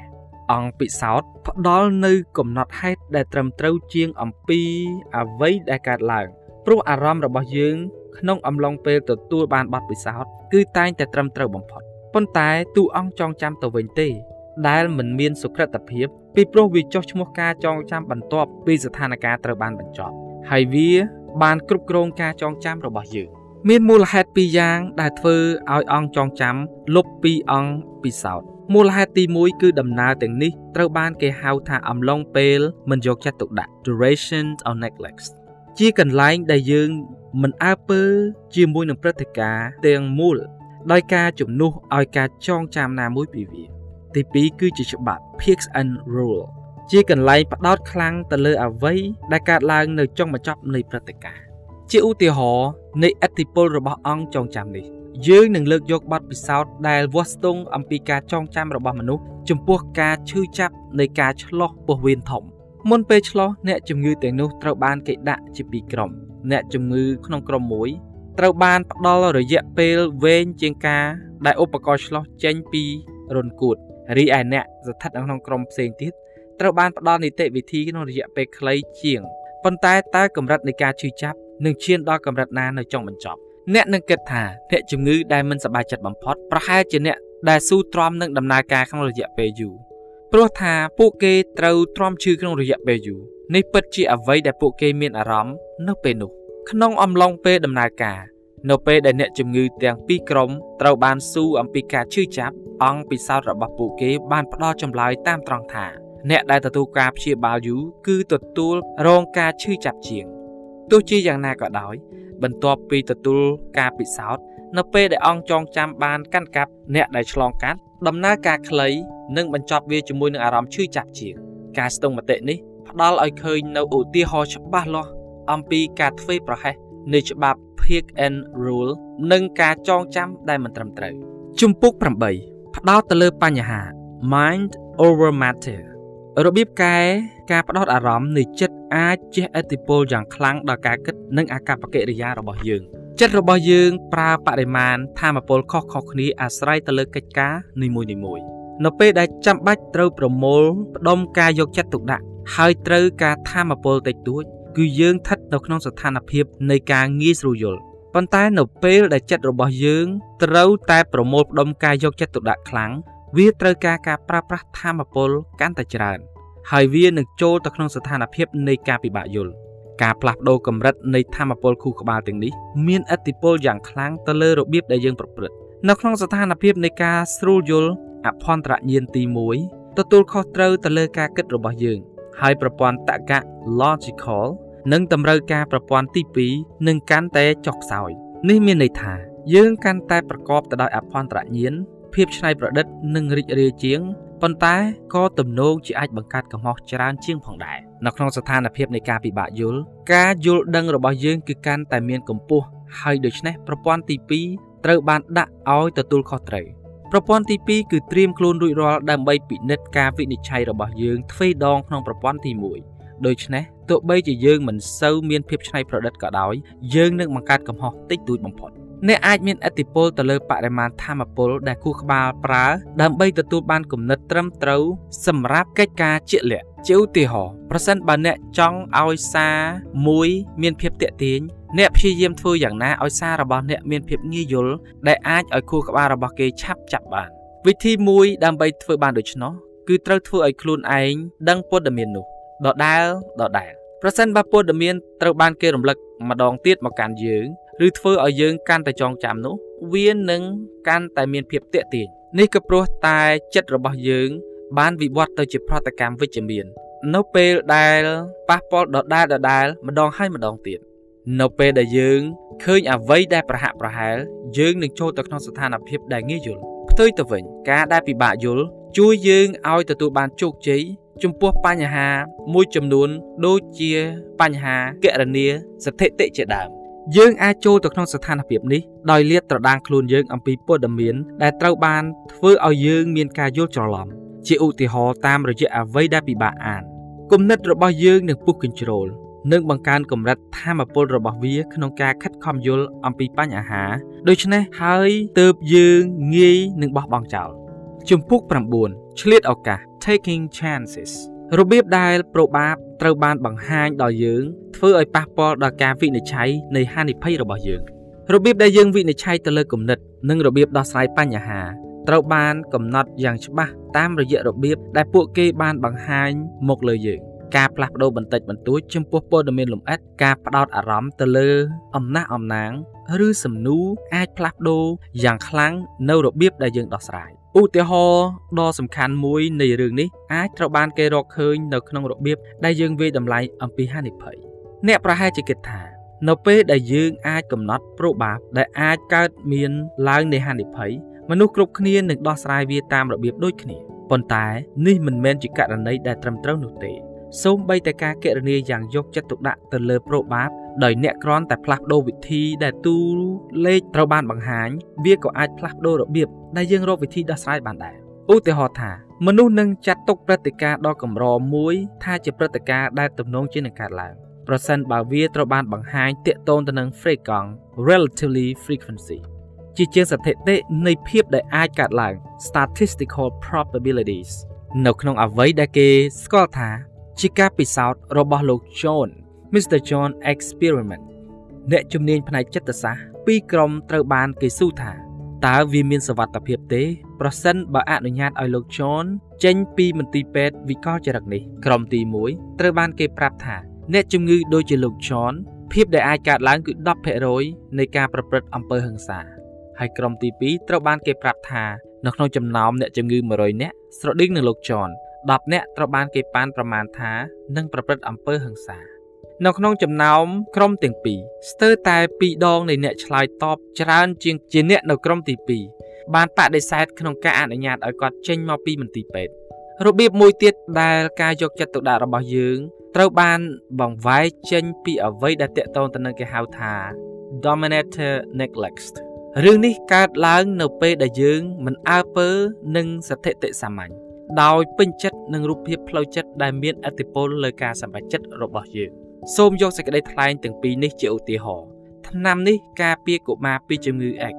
អង្គពិសោធន៍ផ្ដល់នៅកំណត់ហេតុដែលត្រឹមត្រូវជាងអំពីអ្វីដែលកើតឡើងព្រោះអារម្មណ៍របស់យើង ក្នុងអំឡុងពេលទទួលបានបទពិសោធន៍គឺតែងតែត្រឹមត្រូវបំផុតប៉ុន្តែទូអង្គចងចាំទៅវិញទេ ដែលមិនមានសុក្រិតភាព ពីព្រោះវាចោះឈ្មោះការចងចាំបន្ទាប់ពីស្ថានភាពត្រូវបានបញ្ចប់ហើយវាបានគ្រប់គ្រងការចងចាំរបស់យើងមានមូលហេតុពីរយ៉ាងដែលធ្វើឲ្យអង្គចងចាំលុបពីអង្គពិសោធន៍មូលហេតុទី1គឺដំណើរទាំងនេះត្រូវបានគេហៅថាអំឡុងពេលមិនយកចិត្តទុកដាក់ duration of neglect ជាកន្លែងដែលយើងមិនអើពើជាមួយនឹងព្រឹត្តិការណ៍ទាំងមូលដោយការជំនួសឲ្យការចងចាំណាមួយពីវា ទី2គឺជាច្បាប់ Pearson Rule ជាកន្លែងផ្ដោតខ្លាំងទៅលើអ្វីដែលកើតឡើងនៅចុងបញ្ចប់នៃព្រឹត្តិការណ៍ជាឧទាហរណ៍នៃអតិពលរបស់អង្គចងចាំនេះយើងនឹងលើកយកបទពិសោធន៍ដែលវាស់ស្ទង់អំពីការចងចាំរបស់មនុស្សចំពោះការឈឺចាប់នៃការឆ្លោះពោះវៀនធំមុនពេលឆ្លោះអ្នកជំងឺទាំងនោះត្រូវបានគេដាក់ជាពីរក្រុម អ្នកជំងឺក្នុងក្រុមមួយត្រូវបានផ្ដល់រយៈពេលវែងជាងការដែលឧបករណ៍ឆ្លោះចេញពីរុនគួត រីឯអ្នកស្ថិតនៅក្នុងក្រុមផ្សេងទៀតត្រូវបានផ្ដល់នីតិវិធីក្នុងរយៈពេលខ្លីជាងប៉ុន្តែតើកម្រិតនៃការឈឺចាប់នឹងឈានដល់កម្រិតណានៅចុងបញ្ចប់អ្នកនឹងគិតថាអ្នកជំងឺដែលមិនសប្បាយចិត្តបំផុតប្រហែលជាអ្នកដែលស៊ូទ្រាំនឹងដំណើរការក្នុងរយៈពេលយូរព្រោះថាពួកគេត្រូវទ្រាំឈឺក្នុងរយៈពេលយូរនេះពិតជាអ្វីដែលពួកគេមានអារម្មណ៍នៅពេលនោះក្នុងអំឡុងពេលដំណើរការ នៅពេលដែលអ្នកជំងឺទាំងពីរក្រុមត្រូវបានស៊ូអំពីការឈឺចាប់អង្គពិសោធន៍របស់ពួកគេបានផ្ដល់ចម្លើយតាមត្រង់ថាអ្នកដែលទទួលការព្យាបាលយូរគឺទទួលរងការឈឺចាប់ជាងទោះជាយ៉ាងណាក៏ដោយ បន្ទាប់ពីទទួលការពិសោធន៍នៅពេលដែលអង្គចងចាំបានកាន់កាប់អ្នកដែលឆ្លងកាត់ដំណើរការខ្លីនឹងបញ្ចប់វាជាមួយនឹងអារម្មណ៍ឈឺចាប់ជាងការស្ទង់មតិនេះផ្ដល់ឲ្យឃើញនៅឧទាហរណ៍ច្បាស់លាស់អំពីការធ្វើប្រហែសនៃច្បាប់ Pick and Rule និងការចងចាំដែលមិនត្រឹមត្រូវជំពូក8ផ្ដោតទៅលើបញ្ហា Mind over Matter របៀបកែការផ្ដោតអារម្មណ៍នៃចិត្តអាចជះឥទ្ធិពលយ៉ាងខ្លាំងដល់ការគិតនិងអាកប្បកិរិយារបស់យើងចិត្តរបស់យើងប្រើបរិមាណធម៌ពលខុសៗគ្នាអាស្រ័យទៅលើកិច្ចការនីមួយៗនៅពេលដែលចាំបាច់ត្រូវប្រមូលផ្ដុំការយកចិត្តទុកដាក់ហើយត្រូវការធម៌ពលតិចតួច គឺយើងស្ថិតនៅក្នុងស្ថានភាពនៃការងាយស្រួលយល់ប៉ុន្តែនៅពេលដែលចិត្តរបស់យើងត្រូវតែប្រមូលផ្ដុំការយកចិត្តទុកដាក់ខ្លាំងវាត្រូវការការប្រើប្រាស់ធម៌ពលកាន់តែច្រើនហើយវានឹងចូលទៅក្នុងស្ថានភាពនៃការពិបាកយល់ការផ្លាស់ប្ដូរកម្រិតនៃធម៌ពលខួរក្បាលទាំងនេះមានឥទ្ធិពលយ៉ាងខ្លាំងទៅលើរបៀបដែលយើងប្រព្រឹត្តនៅក្នុងស្ថានភាពនៃការស្រួលយល់អភ័ន្តរញាណទី1ទទួលខុសត្រូវទៅលើការគិតរបស់យើង ហើយប្រព័ន្ធតក្ក logical និងតម្រូវការប្រព័ន្ធទី2នឹងកាន់តែចុះខ្សោយនេះមានន័យថាយើងកាន់តែប្រកបទៅដោយអភ័ន្តរញាណភាពច្នៃប្រឌិតនិងរីករាយជាងប៉ុន្តែក៏ទំនោរជាអាចបង្កើតកំហុសច្រើនជាងផងដែរនៅក្នុងស្ថានភាពនៃការពិបាកយល់ការយល់ដឹងរបស់យើងគឺកាន់តែមានកម្ពស់ហើយដូច្នេះប្រព័ន្ធទី2ត្រូវបានដាក់ឲ្យទទួលខុសត្រូវប្រព័ន្ធទី2គឺត្រៀមខ្លួនរួចរាល់ដើម្បីពិនិត្យការវិនិច្ឆ័យរបស់យើងទ្វេដងក្នុងប្រព័ន្ធទី1 ដូច្នេះទោះបីជាយើងមិនសូវមានភាពច្នៃប្រឌិតក៏ដោយយើងនឹងបង្កើតកំហុសតិចតួចបំផុត។អ្នកអាចមានឥទ្ធិពលទៅលើបរិមាណធម៌ពលដែលគូក្បាលប្រើដើម្បីទទួលបានគំនិតត្រឹមត្រូវសម្រាប់កិច្ចការជាក់លាក់ជាឧទាហរណ៍ប្រសិនបើអ្នកចង់ឲ្យសារមួយមានភាពតាក់ទាញអ្នកព្យាយាមធ្វើយ៉ាងណាឲ្យសាររបស់អ្នកមានភាពងាយយល់ដែលអាចឲ្យខួរក្បាលរបស់គេឆាប់ចាប់បាន វិធីមួយដើម្បីធ្វើបានដូច្នោះគឺត្រូវធ្វើឲ្យខ្លួនឯងដឹងព័ត៌មាននោះ ដដែលដដែលប្រសិនបើព័ត៌មានត្រូវបានគេរំលឹកម្ដងទៀតមកកាន់យើងឬធ្វើឲ្យយើងកាន់តែចងចាំនោះ វានឹងកាន់តែមានភាពតាក់ទាញនេះក៏ព្រោះតែចិត្តរបស់យើង បានវិវត្តទៅជាប្រតិកម្មវិជ្ជមាន នៅពេលដែលប៉ះពាល់ដដែលដដែលម្ដងហើយម្ដងទៀតនៅពេលដែលយើងឃើញអ្វីដែលប្រហាក់ប្រហែលយើងនឹងចូលទៅក្នុងស្ថានភាពដែលងាយយល់ផ្ទុយទៅវិញការដែលពិបាកយល់ជួយយើងឲ្យទទួលបានជោគជ័យ ចំពោះបញ្ហាមួយចំនួនដូចជាបញ្ហាគណនាស្ថិតិជាដើមយើងអាចចូលទៅក្នុងស្ថានភាពនេះដោយលាតត្រដាងខ្លួនយើងអំពីព័ត៌មានដែលត្រូវបានធ្វើឲ្យយើងមានការយល់ច្រឡំជាឧទាហរណ៍តាមរយៈអ្វីដែលពិបាកអានគំនិតរបស់យើងនឹងពុះកញ្ជ្រោលនិងបង្កើនកម្រិតធម៌ពលរបស់វាក្នុងការខិតខំយល់អំពីបញ្ហាដូច្នេះហើយទើបយើងងាយនឹងបោះបង់ចោលជំពូក9ឆ្លៀតឱកាស taking chances របៀបដែលប្របាបត្រូវបានបង្ហាញដល់យើងធ្វើឲ្យប៉ះពាល់ដល់ការវិនិច្ឆ័យនៃហានិភ័យរបស់យើងរបៀបដែលយើងវិនិច្ឆ័យទៅលើគំនិត និងរបៀបដោះស្រាយបញ្ហាត្រូវបានកំណត់យ៉ាងច្បាស់តាមរយៈរបៀបដែលពួកគេបានបង្ហាញមកលើយើងការផ្លាស់ប្ដូរបន្តិចបន្តួចចំពោះព័ត៌មានលម្អិតការផ្ដោតអារម្មណ៍ទៅលើអំណះអំណាង ឬសំណួរអាចផ្លាស់ប្ដូរយ៉ាងខ្លាំងនៅរបៀបដែលយើងដោះស្រាយ ឧទាហរណ៍ដ៏សំខាន់មួយនៃរឿងនេះអាចត្រូវបានគេរកឃើញនៅក្នុងរបៀបដែលយើងវាយតម្លៃអំពីហានិភ័យអ្នកប្រហែលជាគិតថា នៅពេលដែលយើងអាចកំណត់ប្របាបដែលអាចកើតមានឡើងនៃហានិភ័យមនុស្សគ្រប់គ្នានឹងដោះស្រាយវាតាមរបៀបដូចគ្នាប៉ុន្តែនេះមិនមែនជាករណីដែលត្រឹមត្រូវនោះទេសូម្បីតែការគណនាយ៉ាងយកចិត្តទុកដាក់ទៅលើប្របាបដោយអ្នកគ្រាន់តែផ្លាស់ប្ដូរវិធីដែលទូលេខត្រូវបានបង្ហាញ វាក៏អាចផ្លាស់ប្ដូររបៀប ដែលយើងរកវិធីដោះស្រាយបានដែរឧទាហរណ៍ថាមនុស្សនឹងចាត់ទុកព្រឹត្តិការណ៍ដ៏កម្រមួយថាជាព្រឹត្តិការណ៍ដែលទំនងជានឹងកើតឡើងប្រសិនបើវាត្រូវបានបង្ហាញតាក់ទងទៅនឹង frequency relatively frequency ជាជាងស្ថិតិនៃភាពដែលអាចកើតឡើង statistical probabilities នៅក្នុងអ្វីដែលគេស្គាល់ថា ជាការពិសោធន៍របស់លោក John Mr John Experiment អ្នកជំនាញផ្នែកចិត្តសាស្ត្រពីរក្រុមត្រូវបានគេស៊ូថា តើវាមានសវត្ថភាពទេ ប្រសិនបើអនុញ្ញាតឲ្យលោក John ចេញពីមន្ទីរពេទ្យវិកលចរិតនេះក្រុមទី1ត្រូវបានគេប្រាប់ថា អ្នកជំងឺដូចជាលោក John ភាពដែលអាចកើតឡើងគឺ10%នៃការប្រព្រឹត្តអំពើហិង្សាហើយក្រុមទី2ត្រូវបានគេប្រាប់ថានៅក្នុងចំណោមអ្នកជំងឺ100នាក់ស្រដៀងនឹងលោក John 10នាក់ត្រូវបានគេប៉ាន់ប្រមាណថានឹងប្រព្រឹត្តអំពើហិង្សា នៅក្នុងចំណោមក្រុមទាំងពីរស្ទើរតែ2ដងនៃអ្នកឆ្លើយតបច្រើនជាងជាអ្នកនៅក្រុមទី2បានបដិសេធក្នុងការអនុញ្ញាតឲ្យគាត់ចេញមកពីមន្ទីរពេទ្យរបៀបមួយទៀតដែលការយកចិត្តទុកដាក់របស់យើងត្រូវបានបង្វែកចេញពីអ្វីដែលតាក់ទងទៅនឹងគេហៅថា dominator neglect រឿងនេះកើតឡើងនៅពេលដែលយើងមិនអើពើនឹងស្ថិតិសាមញ្ញដោយពេញចិត្តនឹងរូបភាពផ្លូវចិត្តដែលមានឥទ្ធិពលលើការសម្រេចចិត្តរបស់យើង សូមយកសេចក្តីថ្លែងទាំងពីរនេះជាឧទាហរណ៍ថ្នាំនេះការពារកុមារពីជំងឺ X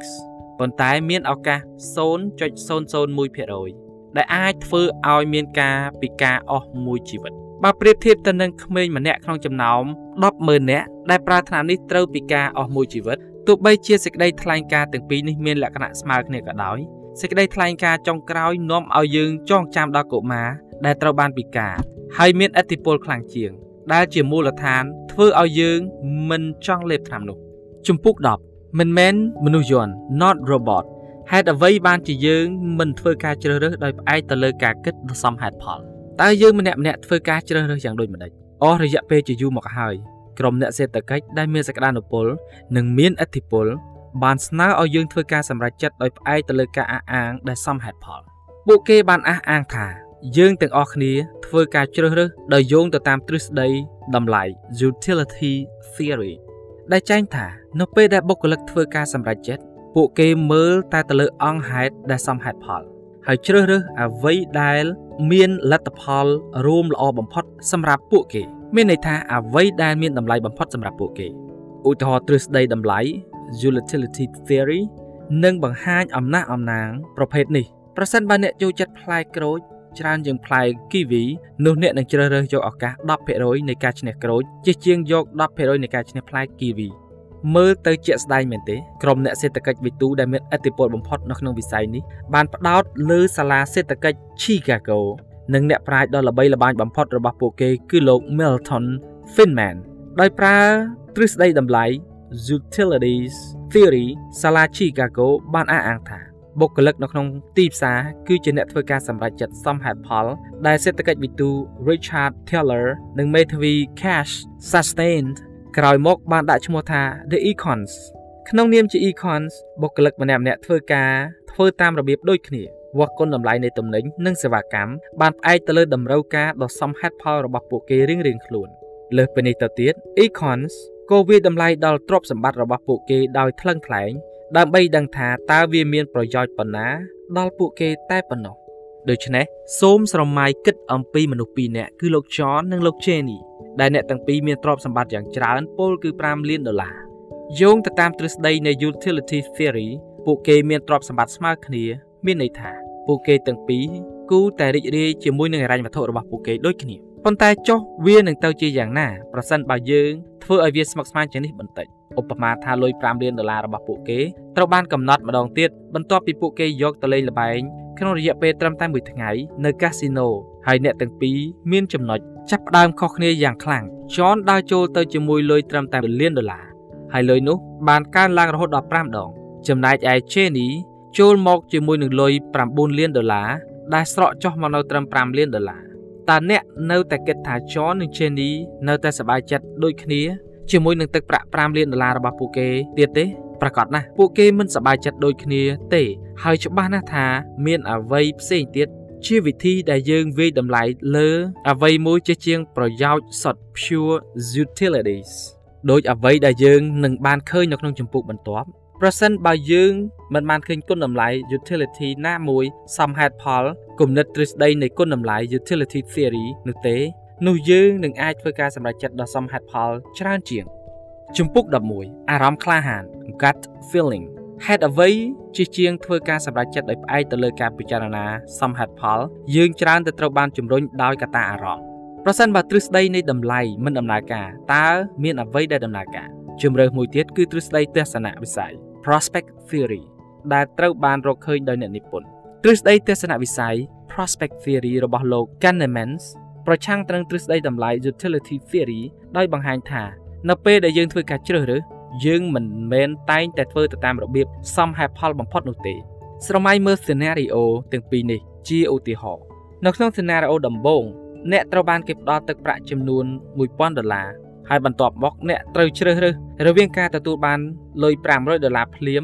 ប៉ុន្តែមានឱកាស0.001%ដែលអាចធ្វើឲ្យមានការពិការអស់មួយជីវិតបើប្រៀបធៀបទៅនឹងក្មេងម្នាក់ក្នុងចំណោម100000នាក់ដែលប្រើថ្នាំនេះត្រូវពិការអស់មួយជីវិតទោះបីជាសេចក្តីថ្លែងការណ៍ទាំងពីរនេះមានលក្ខណៈស្មើគ្នាក៏ដោយសេចក្តីថ្លែងការណ៍ចុងក្រោយនាំឲ្យយើងចងចាំដល់កុមារដែលត្រូវបានពិការហើយមានឥទ្ធិពលខ្លាំងជាង ដែលជាមូលដ្ឋាន ធ្វើឲ្យយើងមិនចង់លេបថ្នាំនោះជំពូក10មិនមែនមនុស្សយន្ត not robot ហេតុអ្វីបានជាយើងមិនធ្វើការជ្រើសរើសដោយផ្អែកទៅលើការគិតដ៏សមហេតុផលតើយើងម្នាក់ម្នាក់ធ្វើការជ្រើសរើសយ៉ាងដូចម្តេចអស់រយៈពេលជាយូរមកហើយក្រុមអ្នកសេដ្ឋកិច្ចដែលមានសក្តានុពលនិងមានឥទ្ធិពលបានស្នើឲ្យយើងធ្វើការសម្រេចចិត្តដោយផ្អែកទៅលើការអះអាងដែលសមហេតុផល ពួកគេបានអះអាងថា យើងទាំងអស់គ្នាធ្វើការជ្រើសរើសដោយយោងទៅតាមទ្រឹស្ដីតម្លៃ utility theory ដែលចែងថានៅពេលដែលបុគ្គលិកធ្វើការសម្រេចចិត្តពួកគេមើលតែទៅលើអង្គហេតុដែលសមហេតុផល ហើយជ្រើសរើសអ្វីដែលមានលទ្ធផលរួមល្អបំផុតសម្រាប់ពួកគេមានន័យថាអ្វីដែលមានតម្លៃបំផុតសម្រាប់ពួកគេឧទាហរណ៍ទ្រឹស្ដីតម្លៃ utility theory នឹងបង្ហាញអំណះអំណាងប្រភេទនេះប្រសិនបើអ្នកចូលចិត្តផ្លែក្រូច ច្រើនជាងផ្លែគីវីនោះអ្នកនឹងជ្រើសរើសយកឱកាស10%នៃការឈ្នះក្រូចជាជាងយក10%នៃការឈ្នះផ្លែគីវីមើលទៅជាក់ស្ដែងមែនទេក្រុមអ្នកសេដ្ឋកិច្ចវិទូដែលមានឥទ្ធិពលបំផុតនៅក្នុងវិស័យនេះបានផ្ដោតលើសាលាសេដ្ឋកិច្ច Chicago និងអ្នកប្រាជ្ញដ៏ល្បីល្បាញបំផុតរបស់ពួកគេគឺលោក Milton Friedman ដោយប្រើទ្រឹស្ដីតម្លៃ Utilities Theory សាលា Chicago បានអះអាងថា បុគ្គលិកនៅក្នុងទីផ្សារគឺជាអ្នកធ្វើការសម្រេចចិត្តសមហេតុផល ដែលសេដ្ឋកិច្ចវិទូ Richard Taylor និងមេធាវី Cash Sustained ក្រោយមកបានដាក់ឈ្មោះថា The Econs ក្នុងនាមជា Econs បុគ្គលិកម្នាក់ម្នាក់ធ្វើការធ្វើតាមរបៀបដូចគ្នាវាស់គុណតម្លៃនៃទំនិញនិងសេវាកម្មបានផ្អែកទៅលើតម្រូវការដ៏សមហេតុផលរបស់ពួកគេរៀងៗខ្លួនលើសពីនេះទៅទៀត Econs ក៏វាតម្លៃដល់ទ្រព្យសម្បត្តិរបស់ពួកគេដោយថ្លឹងថ្លែង ដើម្បីដឹងថាតើវាមានប្រយោជន៍ប៉ុណ្ណា ដល់ពួកគេតែប៉ុណ្ណោះដូច្នេះសូមស្រមៃគិតអំពីមនុស្សពីរនាក់គឺលោក John និងលោក Jenny ដែលអ្នកទាំងពីរមានទ្រព្យសម្បត្តិយ៉ាងច្រើនពលគឺ5លានដុល្លារយោងទៅតាមទ្រឹស្ដីនៃ utility theory ពួកគេមានទ្រព្យសម្បត្តិស្មើគ្នា មានន័យថាពួកគេទាំងពីរគូតែរីករាយជាមួយនឹងហិរញ្ញវត្ថុរបស់ពួកគេដូចគ្នាប៉ុន្តែចុះវានឹងទៅជាយ៉ាងណាប្រសិនបើយើងធ្វើឲ្យវាស្មុគស្មាញជាងនេះបន្តិច ឧបមាថាលុយ5លានដុល្លាររបស់ពួកគេត្រូវបានកំណត់ម្ដងទៀតបន្ទាប់ពីពួកគេយកទៅលេងល្បែងក្នុងរយៈពេលត្រឹមតែមួយថ្ងៃនៅកាស៊ីណូហើយអ្នកទាំងពីរមានចំណុចចាប់ផ្ដើមខុសគ្នាយ៉ាងខ្លាំង John ដើរចូលទៅជាមួយលុយត្រឹមតែ1លានដុល្លារហើយលុយនោះបានកើនឡើងរហូតដល់5ដង ចំណែកឯ Jenny ចូលមកជាមួយនឹងលុយ9លានដុល្លារដែលស្រកចុះមកនៅត្រឹម5លានដុល្លារតើអ្នកនៅតែគិតថា John និង Jenny នៅតែសប្បាយចិត្តដូចគ្នា ជាមួយនឹងទឹកប្រាក់5លានដុល្លាររបស់ពួកគេទៀតទេប្រកាសណាស់ពួកគេមិនសប្បាយចិត្តដូចគ្នាទេហើយច្បាស់ណាស់ថាមានអ្វីផ្សេងទៀតជាវិធីដែលយើងវាយតម្លៃលើអ្វីមួយជាជាងប្រយោជន៍សុទ្ធ pure utilities ដោយអ្វីដែលយើងនឹងបានឃើញនៅក្នុងចម្ពោះបន្ទាប់ប្រសិនបើយើងមិនបានឃើញគុណតម្លៃ utility ណាមួយសមហេតុផលគំនិតទ្រឹស្ដីនៃគុណតម្លៃ utility theory នោះទេ នោះយើងនឹងអាចធ្វើការសម្រេចចិត្តដ៏សមហេតុផលច្រើនជាងជំពូក11អារម្មណ៍ក្លាហាន gut feeling ហេតុអ្វីជាជាងធ្វើការសម្រេចចិត្តដោយផ្អែកទៅលើការពិចារណាសមហេតុផល យើងច្រើនទៅត្រូវបានជំរុញដោយកត្តាអារម្មណ៍ប្រសិនបើទ្រឹស្ដីនៃតម្លៃមិនដំណើរការតើមានអ្វីដែលដំណើរការជំរើសមួយទៀតគឺទ្រឹស្ដីទស្សនវិស័យ prospect theory ដែលត្រូវបានរកឃើញដោយអ្នកនិពន្ធទ្រឹស្ដីទស្សនវិស័យ prospect theory របស់លោក Kahneman ប្រឆាំងទៅនឹងទ្រឹស្ដីតម្លៃ utility theory ដោយបង្ហាញថា នៅពេលដែលយើងធ្វើការជ្រើសរើសយើងមិនមែនតែងតែធ្វើទៅតាមរបៀបសមហេតុផលបំផុតនោះទេ ស្រមៃមើល scenario ទាំងពីរនេះជាឧទាហរណ៍នៅក្នុង scenario ដំបូងអ្នកត្រូវបានគេផ្ដល់ទឹកប្រាក់ចំនួន1000ដុល្លារហើយបន្ទាប់មកអ្នកត្រូវជ្រើសរើសរវាងការទទួលបានលុយ500ដុល្លារភ្លាម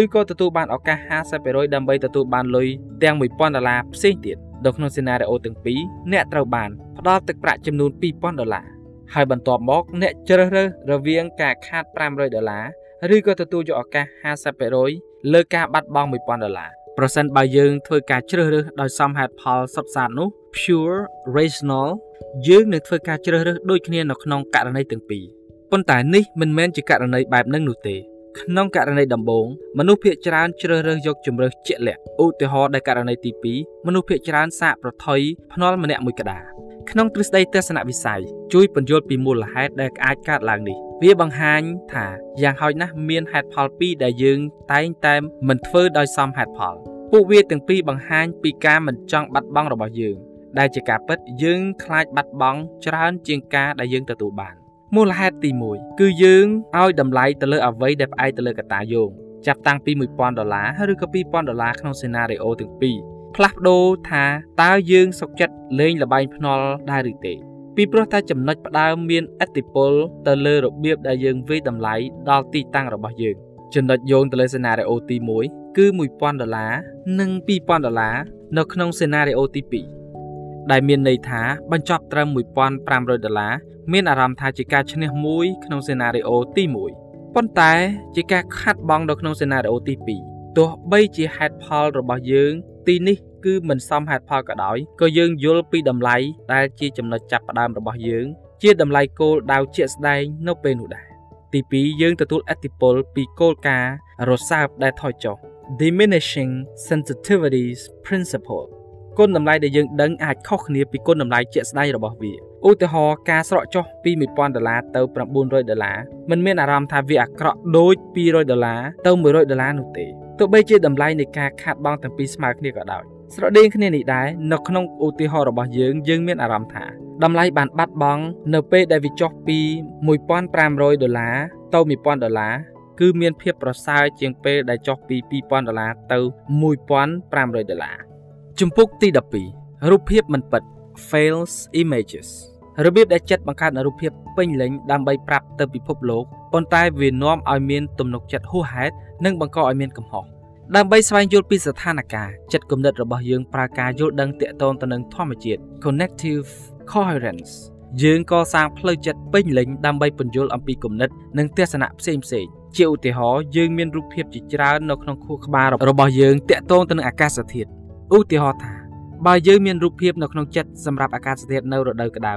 ឬក៏ទទួលបានឱកាស50%ដើម្បីទទួលបានលុយទាំង1000ដុល្លារផ្សេងទៀត នៅក្នុងសេណារីអូទាំងពីរអ្នកត្រូវបានផ្ដល់ទឹកប្រាក់ចំនួន2000ដុល្លារហើយបន្ទាប់មកអ្នកជ្រើសរើសរវាងការខាត500ដុល្លារឬក៏ទទួលយកឱកាស50%លើការបាត់បង់1000ដុល្លារប្រសិនបើយើងធ្វើការជ្រើសរើសដោយសមហេតុផលសុទ្ធសាធនោះ pure rational យើងនឹងធ្វើការជ្រើសរើសដូចគ្នានៅក្នុងករណីទាំងពីរប៉ុន្តែនេះមិនមែនជាករណីបែបហ្នឹងនោះទេ ក្នុងករណីដំបូងមនុស្សភាគច្រើនជ្រើសរើសយកជំរើសជាក់លាក់ឧទាហរណ៍ដែលករណីទី2មនុស្សភាគច្រើនសាកប្រថុយភ្នល់ម្នាក់មួយក្តារក្នុងទ្រឹស្ដីទស្សនវិស័យជួយពន្យល់ពីមូលហេតុដែលអាចកើតឡើងនេះវាបង្ហាញថាយ៉ាងហោចណាស់មានហេតុផលពីរដែលយើងតែងតែមិនធ្វើដោយសមហេតុផលពួកវាទាំងពីរបង្ហាញពីការមិនចង់បាត់បង់របស់យើងដែលជាការពិតយើងខ្លាចបាត់បង់ច្រើនជាងការដែលយើងទទួលបាន មូលហេតុទី1គឺយើងឲ្យតម្លៃទៅលើអ្វីដែលផ្អែកទៅលើកត្តាយោងចាប់តាំងពី1000ដុល្លារឬក៏2000ដុល្លារក្នុងសេណារីអូទាំងពីរផ្លាស់ប្ដូរថាតើយើងសុខចិត្តលេងលបែងភ្នល់ដែរឬទេពីព្រោះតែចំណុចផ្ដើមមានឥទ្ធិពលទៅលើរបៀបដែលយើងវិយតម្លៃដល់ទីតាំងរបស់យើងចំណុចយោងទៅលើសេណារីអូទី1គឺ1000ដុល្លារនិង2000ដុល្លារនៅក្នុងសេណារីអូទី2 ដែលមានន័យថាបញ្ចប់ត្រឹម1500ដុល្លារមានអារម្មណ៍ថាជាការឈ្នះមួយក្នុងសេណារីអូទី1ប៉ុន្តែជាការខាត់បងនៅក្នុងសេណារីអូទី2ទោះបីជាហេតុផលរបស់យើង ទីនេះគឺមិនសមហេតុផលក៏ដោយក៏យើងយល់ពីតម្លៃដែលជាចំណុចចាប់ផ្ដើមរបស់យើង ជាតម្លៃគោលដៅជាក់ស្ដែងនៅពេលនោះដែរទី2យើងទទួលឥទ្ធិពលពីគោលការណ៍រសើបដែលថយចុះ diminishing sensitivities principle គុណតម្លៃដែលយើងដឹងអាចខុសគ្នាពីគុណតម្លៃជាក់ស្ដែងរបស់វាឧទាហរណ៍ការស្រកចុះពី1000ដុល្លារទៅ900ដុល្លារមិនមានអារម្មណ៍ថាវាអាក្រក់ដូច200ដុល្លារទៅ100ដុល្លារនោះទេទោះបីជាតម្លៃនៃការខាតបង់ទាំងពីរស្មើគ្នាក៏ដោយស្រដៀងគ្នានេះដែរនៅក្នុងឧទាហរណ៍របស់យើងយើងមានអារម្មណ៍ថាតម្លៃបានបាត់បង់នៅពេលដែលវាចុះពី1500ដុល្លារទៅ1000ដុល្លារគឺមានភាពប្រសើរជាងពេលដែលចុះពី2000ដុល្លារទៅ1500ដុល្លារ ជំពូកទី12រូបភាពមិនពិត fails images របៀបដែលចិត្តបង្កើតរូបភាពពេញលេញដើម្បីប្រាប់ទៅពិភពលោកប៉ុន្តែវានាំឲ្យមានទំនុកចិត្តហួសហេតុនិងបង្កឲ្យមានកំហុសដើម្បីស្វែងយល់ពីស្ថានភាពចិត្តគំនិតរបស់យើងប្រើការយល់ដឹងតាក់ទងទៅនឹងធម្មជាតិ connective coherence យើងកសាងផ្លូវចិត្តពេញលេញដើម្បីពន្យល់អំពីគំនិតនិងទស្សនៈផ្សេងផ្សេងជាឧទាហរណ៍យើងមានរូបភាពជាច្រើននៅក្នុងខួរក្បាលរបស់យើងតាក់ទងទៅនឹងអាកាសធាតុ ឧទាហរណ៍ថាបើយើងមានរូបភាពនៅក្នុងចិត្តសម្រាប់អាកាសធាតុនៅរដូវក្តៅ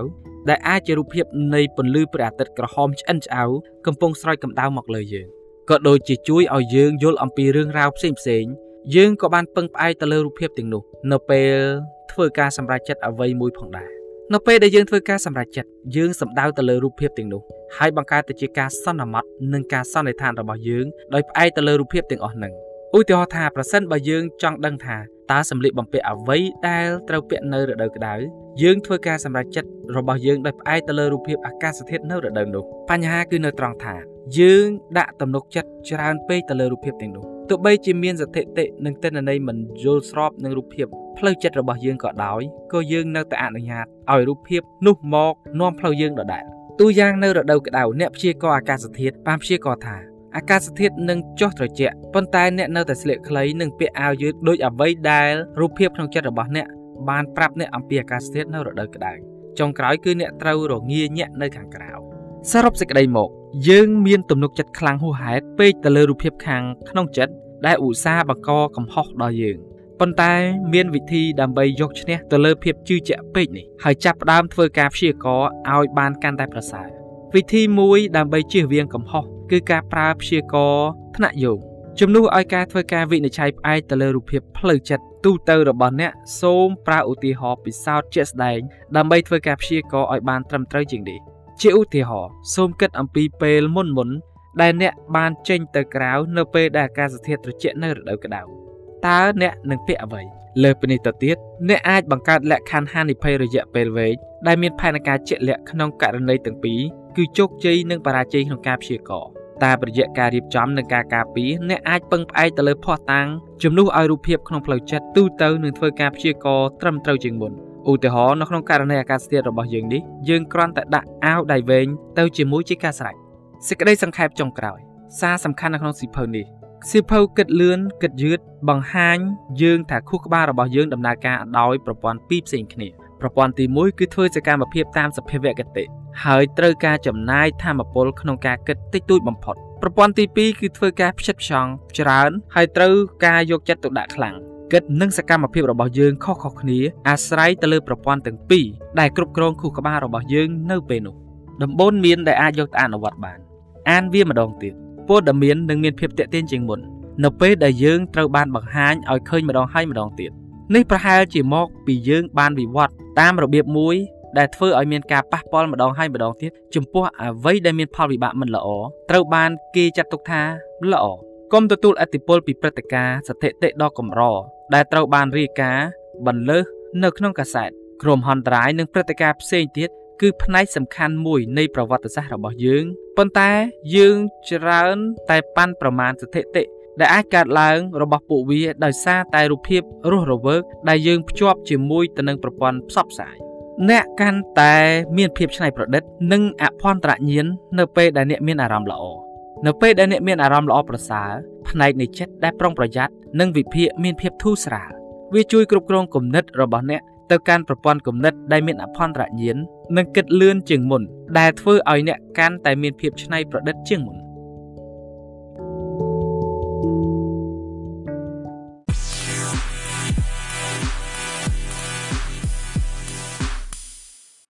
ដែលអាចជារូបភាពនៃពន្លឺព្រះអាទិត្យក្រហមឆ្អិនឆ្អៅកំពុងស្រោចកម្ដៅមកលើយើងក៏ដូចជាជួយឲ្យយើងយល់អំពីរឿងរ៉ាវផ្សេងផ្សេងយើងក៏បានពឹងផ្អែកទៅលើរូបភាពទាំងនោះ នៅពេលធ្វើការសម្រេចចិត្តអ្វីមួយផងដែរនៅពេលដែលយើងធ្វើការសម្រេចចិត្តយើងសំដៅទៅលើរូបភាពទាំងនោះហើយបង្កើតទៅជាការសន្មត់និងការសន្និដ្ឋានរបស់យើងដោយផ្អែកទៅលើរូបភាពទាំងអស់ហ្នឹង ឧទាហរណ៍ថាប្រសិនបើយើងចង់ដឹងថាតើសម្លៀកបំពាក់អ្វីដែលត្រូវពាក់នៅរដូវក្តៅយើងធ្វើការសម្រេចចិត្តរបស់យើងដោយផ្អែកទៅលើរូបភាពអាកាសធាតុនៅរដូវនោះបញ្ហាគឺនៅត្រង់ថាយើងដាក់ទំនុកចិត្តច្រើនពេកទៅលើរូបភាពទាំងនោះទោះបីជាមានសถิតិនិងទិន្នន័យមិនយល់ស្របនឹងរូបភាពផ្លូវចិត្តរបស់យើងក៏ដោយក៏យើងនៅតែអនុញ្ញាតឲ្យរូបភាពនោះមកនាំផ្លូវយើងដដែលទូយ៉ាងនៅរដូវក្តៅអ្នកព្យាករណ៍អាកាសធាតុបានព្យាករណ៍ថា អាកាសធាតុនឹងចុះត្រជាក់ប៉ុន្តែអ្នកនៅតែស្លៀកខ្លីនិងពាក់អាវយឺតដូចអ្វីដែលរូបភាពក្នុងចិត្តរបស់អ្នកបានប្រាប់អ្នកអំពីអាកាសធាតុនៅរដូវក្តៅចុងក្រោយគឺអ្នកត្រូវរងាញាក់នៅខាងក្រៅសរុបសេចក្តីមក យើងមានទំនុកចិត្តខ្លាំងហួសហេតុពេកទៅលើរូបភាពខាងក្នុងចិត្តដែលឧស្សាហ៍បង្កកំហុសដល់យើងប៉ុន្តែមានវិធីដើម្បីយកឈ្នះទៅលើភាពជឿជាក់ពេកនេះហើយចាប់ផ្ដើមធ្វើការព្យាករណ៍ឲ្យបានកាន់តែប្រសើរវិធីមួយដើម្បីជៀសវាងកំហុស គឺការប្រើព្យាករណ៍ថ្នាក់យោងជំនួសឲ្យការធ្វើការវិនិច្ឆ័យផ្អែកទៅលើរូបភាពផ្លូវចិត្តទូទៅរបស់អ្នកសូមប្រើឧទាហរណ៍ពិសោធន៍ជាក់ស្ដែងដើម្បីធ្វើការព្យាករណ៍ឲ្យបានត្រឹមត្រូវជាងនេះជាឧទាហរណ៍សូមគិតអំពីពេលមុនមុនដែលអ្នកបានចេញទៅក្រៅនៅពេលដែលអាកាសធាតុត្រជាក់នៅរដូវក្តៅតើអ្នកនឹងពាក់អ្វីលើពីនេះទៅទៀតអ្នកអាចបង្កើតលក្ខខណ្ឌហានិភ័យរយៈពេលវែងដែលមានផែនការជាក់លាក់ក្នុងករណីទាំងពីរគឺជោគជ័យនិងបរាជ័យក្នុងការព្យាករណ៍ តែប្រយ័ត្នការរៀបចំនិងការការពារអ្នកអាចពឹងផ្អែកទៅលើភ័ស្តុតាងជំនួសឲ្យរូបភាពក្នុងផ្លូវចិត្តទូទៅនឹងធ្វើការព្យាករណ៍ត្រឹមត្រូវជាងមុនឧទាហរណ៍នៅក្នុងករណីអាកាសធាតុរបស់យើងនេះយើងគ្រាន់តែដាក់អាវដៃវែងទៅជាមួយជាការស្រេចសេចក្តីសង្ខេបចុងក្រោយសារសំខាន់នៅក្នុងសៀវភៅនេះសៀវភៅគិតលឿនគិតយឺតបង្ហាញយើងថាខួរក្បាលរបស់យើងដំណើរការដោយប្រព័ន្ធពីរផ្សេងគ្នាប្រព័ន្ធទី1គឺធ្វើសកម្មភាពតាមសភាវគតិ ហើយត្រូវការចំណាយធម៌ពលក្នុងការគិតតិចតួចបំផុតប្រព័ន្ធទី2គឺធ្វើការផ្ចិតផ្ចង់ច្រើនហើយត្រូវការយកចិត្តទុកដាក់ខ្លាំងគិតនិងសកម្មភាពរបស់យើងខុសៗគ្នាអាស្រ័យទៅលើប្រព័ន្ធទាំងពីរដែលគ្រប់គ្រងខួរក្បាលរបស់យើងនៅពេលនោះដំបូន្មានដែលអាចយកទៅអនុវត្តបានអានវាម្ដងទៀតព័ត៌មាននឹងមានភាពតាក់ទាញជាងមុននៅពេលដែលយើងត្រូវបានបង្ហាញឲ្យឃើញម្ដងហើយម្ដងទៀតនេះប្រហែលជាមកពីយើងបានវិវត្តតាមរបៀបមួយ ដែលធ្វើឲ្យមានការប៉ះពាល់ម្ដងហើយម្ដងទៀតចំពោះអ្វីដែលមានផលវិបាកមិនល្អត្រូវបានគេចាត់ទុកថាល្អកុំទទួលអតិពលពីព្រឹត្តិការណ៍ស្ថិតិដ៏កម្រដែលត្រូវបានរាយការណ៍បន្លឺនៅក្នុងកាសែតក្រុមហន្តរាយនិងព្រឹត្តិការណ៍ផ្សេងទៀតគឺផ្នែកសំខាន់មួយនៃប្រវត្តិសាស្ត្ររបស់យើងប៉ុន្តែយើងច្រើនតែប៉ាន់ប្រមាណស្ថិតិដែលអាចកើតឡើងរបស់ពួកវាដោយសារតែរូបភាពរស់រវើកដែលយើងភ្ជាប់ជាមួយទៅនឹងប្រព័ន្ធផ្សព្វផ្សាយ អ្នកកាន់តែមានភាពច្នៃប្រឌិត និងអភ័ន្តរញ្ញាណនៅពេលដែលអ្នកមានអារម្មណ៍ល្អនៅពេលដែលអ្នកមានអារម្មណ៍ល្អប្រសើរផ្នែកនៃចិត្តដែលប្រុងប្រយ័ត្ននិងវិភាគមានភាពធូរស្រាលវាជួយគ្រប់គ្រងគំនិតរបស់អ្នកទៅកាន់ប្រព័ន្ធគំនិតដែលមានអភ័ន្តរញ្ញាណនិងគិតលឿនជាងមុនដែលធ្វើឲ្យអ្នកកាន់តែមានភាពច្នៃប្រឌិតជាងមុន thank you